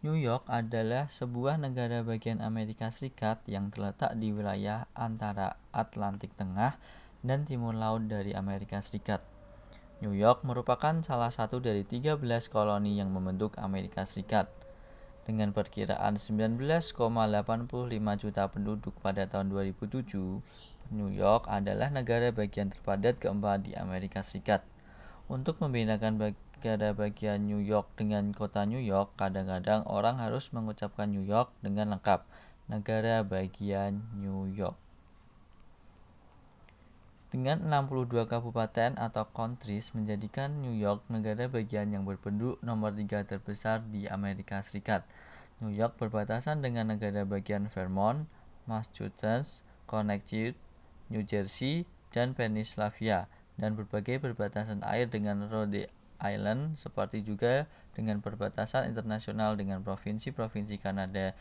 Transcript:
New York adalah sebuah negara bagian Amerika Serikat yang terletak di wilayah antara Atlantik Tengah dan Timur Laut dari Amerika Serikat. New York merupakan salah satu dari 13 koloni yang membentuk Amerika Serikat. Dengan perkiraan 19,85 juta penduduk pada tahun 2007, New York adalah negara bagian terpadat keempat di Amerika Serikat. Untuk membedakan negara bagian New York dengan kota New York, kadang-kadang orang harus mengucapkan New York dengan lengkap, negara bagian New York. Dengan 62 kabupaten atau countries menjadikan New York negara bagian yang berpenduduk nomor tiga terbesar di Amerika Serikat. New York berbatasan dengan negara bagian Vermont, Massachusetts, Connecticut, New Jersey, dan Pennsylvania dan berbagai perbatasan air dengan Rhode Island seperti juga dengan perbatasan internasional dengan provinsi-provinsi Kanada